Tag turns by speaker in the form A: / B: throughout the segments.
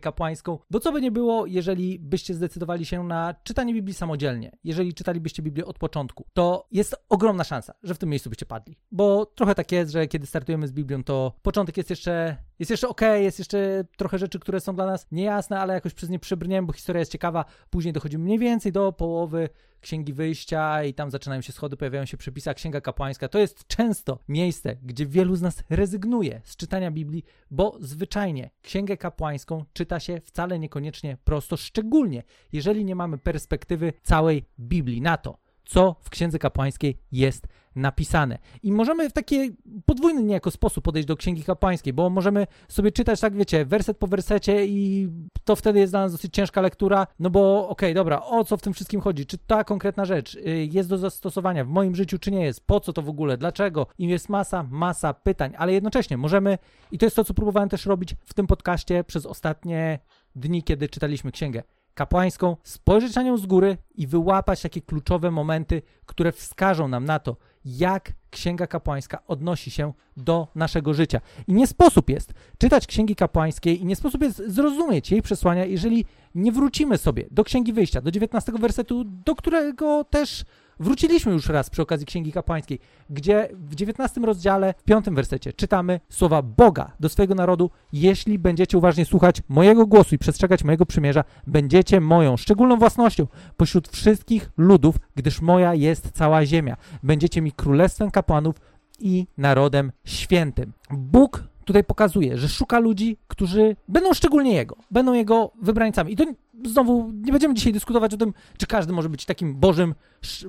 A: kapłańską, bo co by nie było, jeżeli byście zdecydowali się na czytanie Biblii samodzielnie, jeżeli czytalibyście Biblię od początku, to jest ogromna szansa, że w tym miejscu byście padli. Bo trochę tak jest, że kiedy startujemy z Biblią, to początek jest jeszcze, jest jeszcze ok, jest jeszcze trochę rzeczy, które są dla nas niejasne, ale jakoś przez nie przebrniemy, bo historia jest ciekawa. Później dochodzimy mniej więcej do połowy Księgi Wyjścia i tam zaczynają się schody, pojawiają się przepisy, a Księga Kapłańska to jest często miejsce, gdzie wielu z nas rezygnuje z czytania Biblii, bo zwyczajnie Księgę Kapłańską czyta się wcale niekoniecznie prosto, szczególnie jeżeli nie mamy perspektywy całej Biblii na to, co w Księdze Kapłańskiej jest napisane. I możemy w taki podwójny niejako sposób podejść do Księgi Kapłańskiej, bo możemy sobie czytać, tak wiecie, werset po wersecie i to wtedy jest dla nas dosyć ciężka lektura, no bo okej, okay, dobra, o co w tym wszystkim chodzi? Czy ta konkretna rzecz y, jest do zastosowania w moim życiu, czy nie jest? Po co to w ogóle? Dlaczego? I jest masa, masa pytań, ale jednocześnie możemy, i to jest to, co próbowałem też robić w tym podcaście przez ostatnie dni, kiedy czytaliśmy księgę kapłańską, spojrzeć na nią z góry i wyłapać takie kluczowe momenty, które wskażą nam na to, jak Księga Kapłańska odnosi się do naszego życia. I nie sposób jest czytać Księgi Kapłańskiej i nie sposób jest zrozumieć jej przesłania, jeżeli nie wrócimy sobie do Księgi Wyjścia, do 19 wersetu, do którego też Wróciliśmy już raz przy okazji Księgi Kapłańskiej, gdzie w 19 rozdziale, w 5 wersecie czytamy słowa Boga do swojego narodu: Jeśli będziecie uważnie słuchać mojego głosu i przestrzegać mojego przymierza, będziecie moją szczególną własnością pośród wszystkich ludów, gdyż moja jest cała ziemia. Będziecie mi królestwem kapłanów i narodem świętym. Bóg tutaj pokazuje, że szuka ludzi, którzy będą szczególnie Jego, będą Jego wybrańcami. I to znowu nie będziemy dzisiaj dyskutować o tym, czy każdy może być takim Bożym,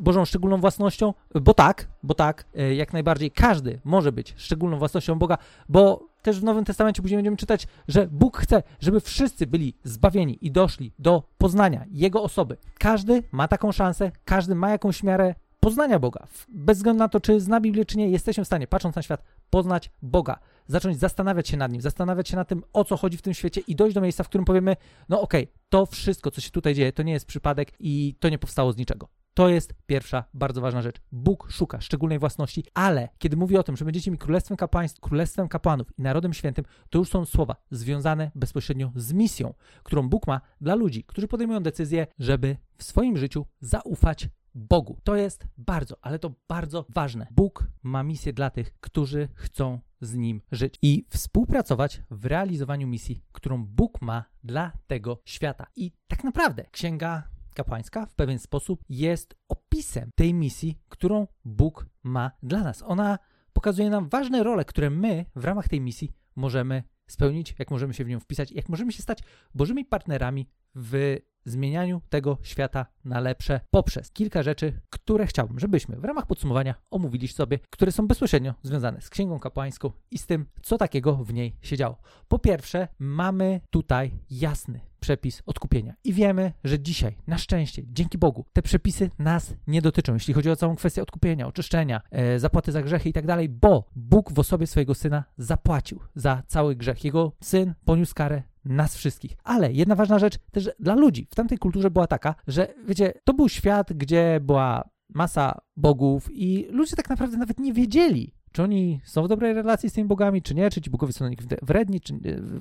A: Bożą szczególną własnością, bo tak, bo tak, e, jak najbardziej każdy może być szczególną własnością Boga, bo też w Nowym Testamencie później będziemy czytać, że Bóg chce, żeby wszyscy byli zbawieni i doszli do poznania Jego osoby. Każdy ma taką szansę, każdy ma jakąś miarę poznania Boga. Bez względu na to, czy zna Biblię, czy nie, jesteśmy w stanie, patrząc na świat, poznać Boga. Zacząć zastanawiać się nad Nim, zastanawiać się nad tym, o co chodzi w tym świecie i dojść do miejsca, w którym powiemy, no okej, okay, to wszystko, co się tutaj dzieje, to nie jest przypadek i to nie powstało z niczego. To jest pierwsza bardzo ważna rzecz. Bóg szuka szczególnej własności, ale kiedy mówi o tym, że będziecie mi królestwem kapłaństw, królestwem kapłanów i narodem świętym, to już są słowa związane bezpośrednio z misją, którą Bóg ma dla ludzi, którzy podejmują decyzję, żeby w swoim życiu zaufać Bogu. To jest bardzo, ale to bardzo ważne. Bóg ma misję dla tych, którzy chcą z Nim żyć i współpracować w realizowaniu misji, którą Bóg ma dla tego świata. I tak naprawdę Księga Kapłańska w pewien sposób jest opisem tej misji, którą Bóg ma dla nas. Ona pokazuje nam ważne role, które my w ramach tej misji możemy spełnić, jak możemy się w nią wpisać, jak możemy się stać Bożymi partnerami w zmienianiu tego świata na lepsze poprzez kilka rzeczy, które chciałbym, żebyśmy w ramach podsumowania omówili sobie, które są bezpośrednio związane z Księgą Kapłańską i z tym, co takiego w niej się działo. Po pierwsze, mamy tutaj jasny przepis odkupienia. I wiemy, że dzisiaj, na szczęście, dzięki Bogu, te przepisy nas nie dotyczą, jeśli chodzi o całą kwestię odkupienia, oczyszczenia, e, zapłaty za grzechy i tak dalej, bo Bóg w osobie swojego syna zapłacił za cały grzech. Jego syn poniósł karę nas wszystkich. Ale jedna ważna rzecz też dla ludzi w tamtej kulturze była taka, że wiecie, to był świat, gdzie była masa bogów i ludzie tak naprawdę nawet nie wiedzieli, czy oni są w dobrej relacji z tymi bogami, czy nie, czy ci bogowie są na nich wredni, czy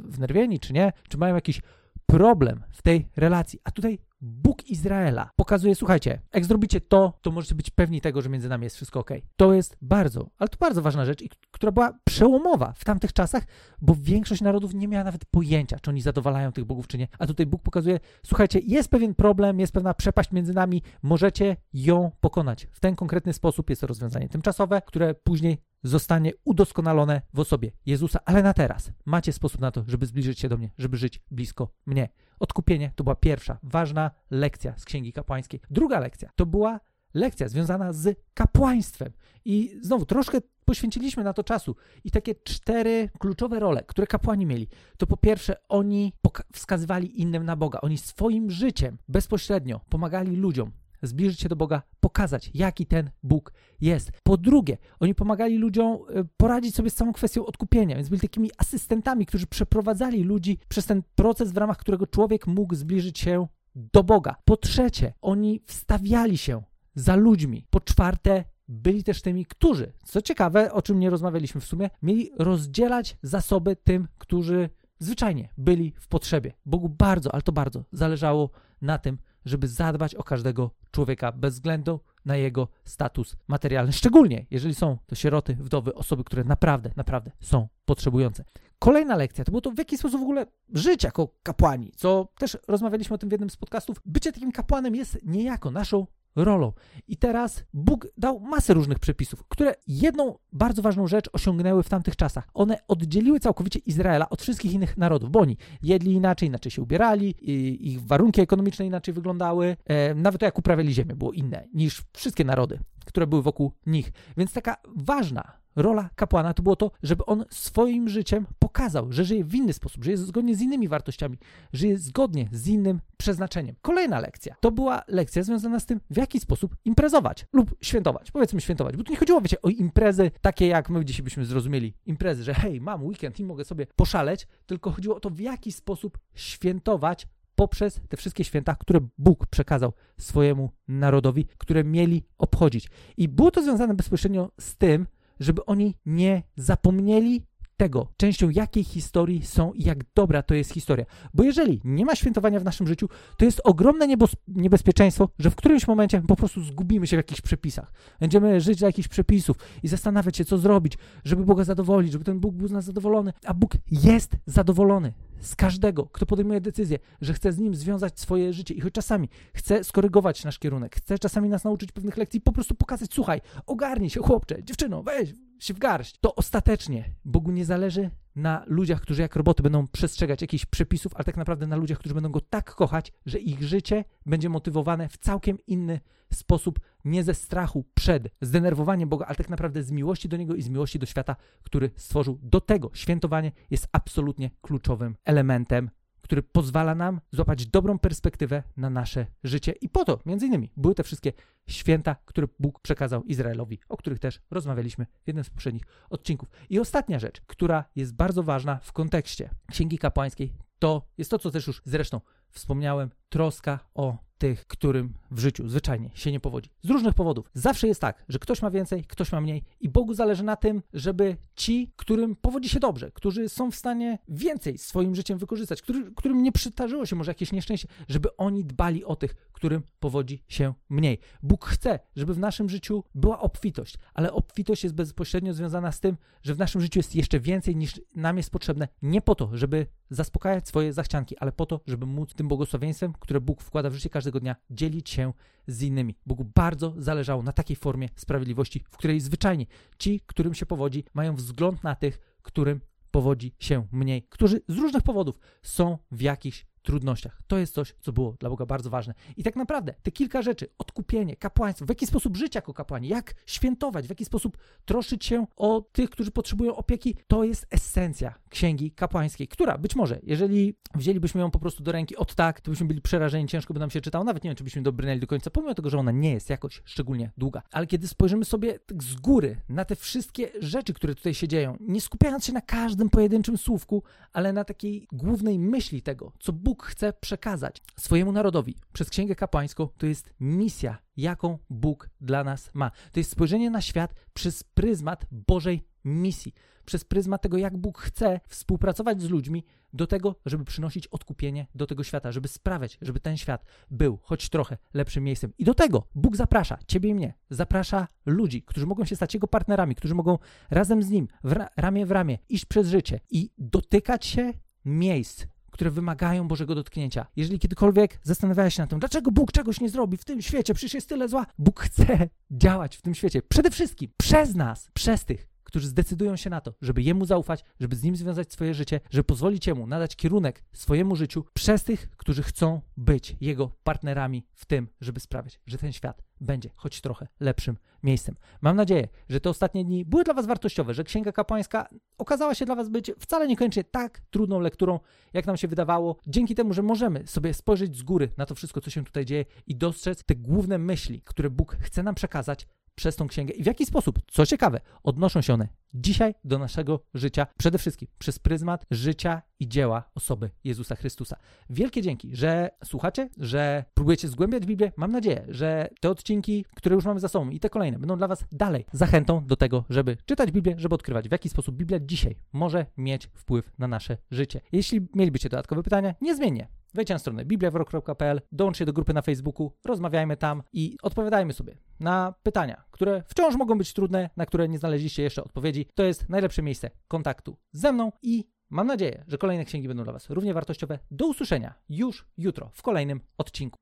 A: wnerwieni, czy nie, czy mają jakiś problem w tej relacji. A tutaj Bóg Izraela pokazuje, słuchajcie, jak zrobicie to, to możecie być pewni tego, że między nami jest wszystko ok. To jest bardzo, ale to bardzo ważna rzecz, która była przełomowa w tamtych czasach, bo większość narodów nie miała nawet pojęcia, czy oni zadowalają tych bogów, czy nie. A tutaj Bóg pokazuje, słuchajcie, jest pewien problem, jest pewna przepaść między nami, możecie ją pokonać. W ten konkretny sposób jest to rozwiązanie tymczasowe, które później zostanie udoskonalone w osobie Jezusa, ale na teraz macie sposób na to, żeby zbliżyć się do mnie, żeby żyć blisko mnie. Odkupienie to była pierwsza ważna lekcja z Księgi Kapłańskiej. Druga lekcja to była lekcja związana z kapłaństwem. I znowu troszkę poświęciliśmy na to czasu. I takie cztery kluczowe role, które kapłani mieli, to po pierwsze oni wskazywali innym na Boga. Oni swoim życiem bezpośrednio pomagali ludziom zbliżyć się do Boga, pokazać, jaki ten Bóg jest. Po drugie, oni pomagali ludziom e, poradzić sobie z całą kwestią odkupienia, więc byli takimi asystentami, którzy przeprowadzali ludzi przez ten proces, w ramach którego człowiek mógł zbliżyć się do Boga. Po trzecie, oni wstawiali się za ludźmi. Po czwarte, byli też tymi, którzy, co ciekawe, o czym nie rozmawialiśmy w sumie, mieli rozdzielać zasoby tym, którzy zwyczajnie byli w potrzebie. Bogu bardzo, ale to bardzo zależało na tym, żeby zadbać o każdego człowieka bez względu na jego status materialny. Szczególnie jeżeli są to sieroty, wdowy, osoby, które naprawdę, naprawdę są potrzebujące. Kolejna lekcja to było to, w jaki sposób w ogóle żyć jako kapłani, co też rozmawialiśmy o tym w jednym z podcastów. Bycie takim kapłanem jest niejako naszą rolą. I teraz Bóg dał masę różnych przepisów, które jedną bardzo ważną rzecz osiągnęły w tamtych czasach. One oddzieliły całkowicie Izraela od wszystkich innych narodów, bo oni jedli inaczej, inaczej się ubierali, ich warunki ekonomiczne inaczej wyglądały, e, nawet to jak uprawiali ziemię było inne niż wszystkie narody, które były wokół nich. Więc taka ważna rola kapłana to było to, żeby on swoim życiem pokazał, że żyje w inny sposób, że jest zgodnie z innymi wartościami, żyje zgodnie z innym przeznaczeniem. Kolejna lekcja to była lekcja związana z tym, w jaki sposób imprezować lub świętować. Powiedzmy świętować, bo tu nie chodziło, wiecie, o imprezy takie, jak my dzisiaj byśmy zrozumieli. Imprezy, że hej, mam weekend i mogę sobie poszaleć, tylko chodziło o to, w jaki sposób świętować poprzez te wszystkie święta, które Bóg przekazał swojemu narodowi, które mieli obchodzić. I było to związane bezpośrednio z tym, żeby oni nie zapomnieli tego, częścią jakiej historii są i jak dobra to jest historia. Bo jeżeli nie ma świętowania w naszym życiu, to jest ogromne niebezpieczeństwo, że w którymś momencie po prostu zgubimy się w jakichś przepisach. Będziemy żyć dla jakichś przepisów i zastanawiać się, co zrobić, żeby Boga zadowolić, żeby ten Bóg był z nas zadowolony. A Bóg jest zadowolony z każdego, kto podejmuje decyzję, że chce z nim związać swoje życie. I choć czasami chce skorygować nasz kierunek, chce czasami nas nauczyć pewnych lekcji, po prostu pokazać, słuchaj, ogarnij się, chłopcze, dziewczyno, weź się w garść, to ostatecznie Bogu nie zależy na ludziach, którzy jak roboty będą przestrzegać jakichś przepisów, ale tak naprawdę na ludziach, którzy będą go tak kochać, że ich życie będzie motywowane w całkiem inny sposób, nie ze strachu przed zdenerwowaniem Boga, ale tak naprawdę z miłości do Niego i z miłości do świata, który stworzył. Do tego świętowanie jest absolutnie kluczowym elementem który pozwala nam złapać dobrą perspektywę na nasze życie. I po to, między innymi, były te wszystkie święta, które Bóg przekazał Izraelowi, o których też rozmawialiśmy w jednym z poprzednich odcinków. I ostatnia rzecz, która jest bardzo ważna w kontekście Księgi Kapłańskiej, to jest to, co też już zresztą wspomniałem, troska o tych, którym w życiu zwyczajnie się nie powodzi. Z różnych powodów. Zawsze jest tak, że ktoś ma więcej, ktoś ma mniej i Bogu zależy na tym, żeby ci, którym powodzi się dobrze, którzy są w stanie więcej swoim życiem wykorzystać, który, którym nie przytarzyło się może jakieś nieszczęście, żeby oni dbali o tych, którym powodzi się mniej. Bóg chce, żeby w naszym życiu była obfitość, ale obfitość jest bezpośrednio związana z tym, że w naszym życiu jest jeszcze więcej niż nam jest potrzebne, nie po to, żeby zaspokajać swoje zachcianki, ale po to, żeby móc tym błogosławieństwem, które Bóg wkłada w życie każdego dnia, dzielić się z innymi. Bogu bardzo zależało na takiej formie sprawiedliwości, w której zwyczajnie ci, którym się powodzi, mają wzgląd na tych, którym powodzi się mniej, którzy z różnych powodów są w jakichś trudnościach. To jest coś, co było dla Boga bardzo ważne. I tak naprawdę te kilka rzeczy, odkupienie, kapłaństwo, w jaki sposób żyć jako kapłani, jak świętować, w jaki sposób troszczyć się o tych, którzy potrzebują opieki, to jest esencja księgi kapłańskiej, która być może, jeżeli wzięlibyśmy ją po prostu do ręki od tak, to byśmy byli przerażeni, ciężko by nam się czytało, nawet nie wiem, czy byśmy dobrnęli do końca, pomimo tego, że ona nie jest jakoś szczególnie długa. Ale kiedy spojrzymy sobie tak z góry na te wszystkie rzeczy, które tutaj się dzieją, nie skupiając się na każdym pojedynczym słówku, ale na takiej głównej myśli tego, co Bóg Bóg chce przekazać swojemu narodowi przez Księgę Kapłańską, to jest misja, jaką Bóg dla nas ma. To jest spojrzenie na świat przez pryzmat Bożej misji, przez pryzmat tego, jak Bóg chce współpracować z ludźmi do tego, żeby przynosić odkupienie do tego świata, żeby sprawiać, żeby ten świat był choć trochę lepszym miejscem. I do tego Bóg zaprasza ciebie i mnie, zaprasza ludzi, którzy mogą się stać jego partnerami, którzy mogą razem z nim, w ramię w ramię, iść przez życie i dotykać się miejsc, które wymagają Bożego dotknięcia. Jeżeli kiedykolwiek zastanawiałeś się nad tym, dlaczego Bóg czegoś nie zrobi w tym świecie, przecież jest tyle zła, Bóg chce działać w tym świecie. Przede wszystkim przez nas, przez tych, którzy zdecydują się na to, żeby Jemu zaufać, żeby z Nim związać swoje życie, żeby pozwolić Jemu nadać kierunek swojemu życiu, przez tych, którzy chcą być Jego partnerami w tym, żeby sprawiać, że ten świat będzie choć trochę lepszym miejscem. Mam nadzieję, że te ostatnie dni były dla Was wartościowe, że Księga Kapłańska okazała się dla Was być wcale niekoniecznie tak trudną lekturą, jak nam się wydawało, dzięki temu, że możemy sobie spojrzeć z góry na to wszystko, co się tutaj dzieje i dostrzec te główne myśli, które Bóg chce nam przekazać przez tą księgę. I w jaki sposób, co ciekawe, odnoszą się one dzisiaj do naszego życia, przede wszystkim przez pryzmat życia i dzieła osoby Jezusa Chrystusa. Wielkie dzięki, że słuchacie, że próbujecie zgłębiać Biblię. Mam nadzieję, że te odcinki, które już mamy za sobą i te kolejne będą dla Was dalej zachętą do tego, żeby czytać Biblię, żeby odkrywać, w jaki sposób Biblia dzisiaj może mieć wpływ na nasze życie. Jeśli mielibyście dodatkowe pytania, niezmiennie Wejdźcie na stronę bibliawrok.pl, dołączcie do grupy na Facebooku, rozmawiajmy tam i odpowiadajmy sobie na pytania, które wciąż mogą być trudne, na które nie znaleźliście jeszcze odpowiedzi. To jest najlepsze miejsce kontaktu ze mną i mam nadzieję, że kolejne księgi będą dla Was równie wartościowe. Do usłyszenia już jutro w kolejnym odcinku.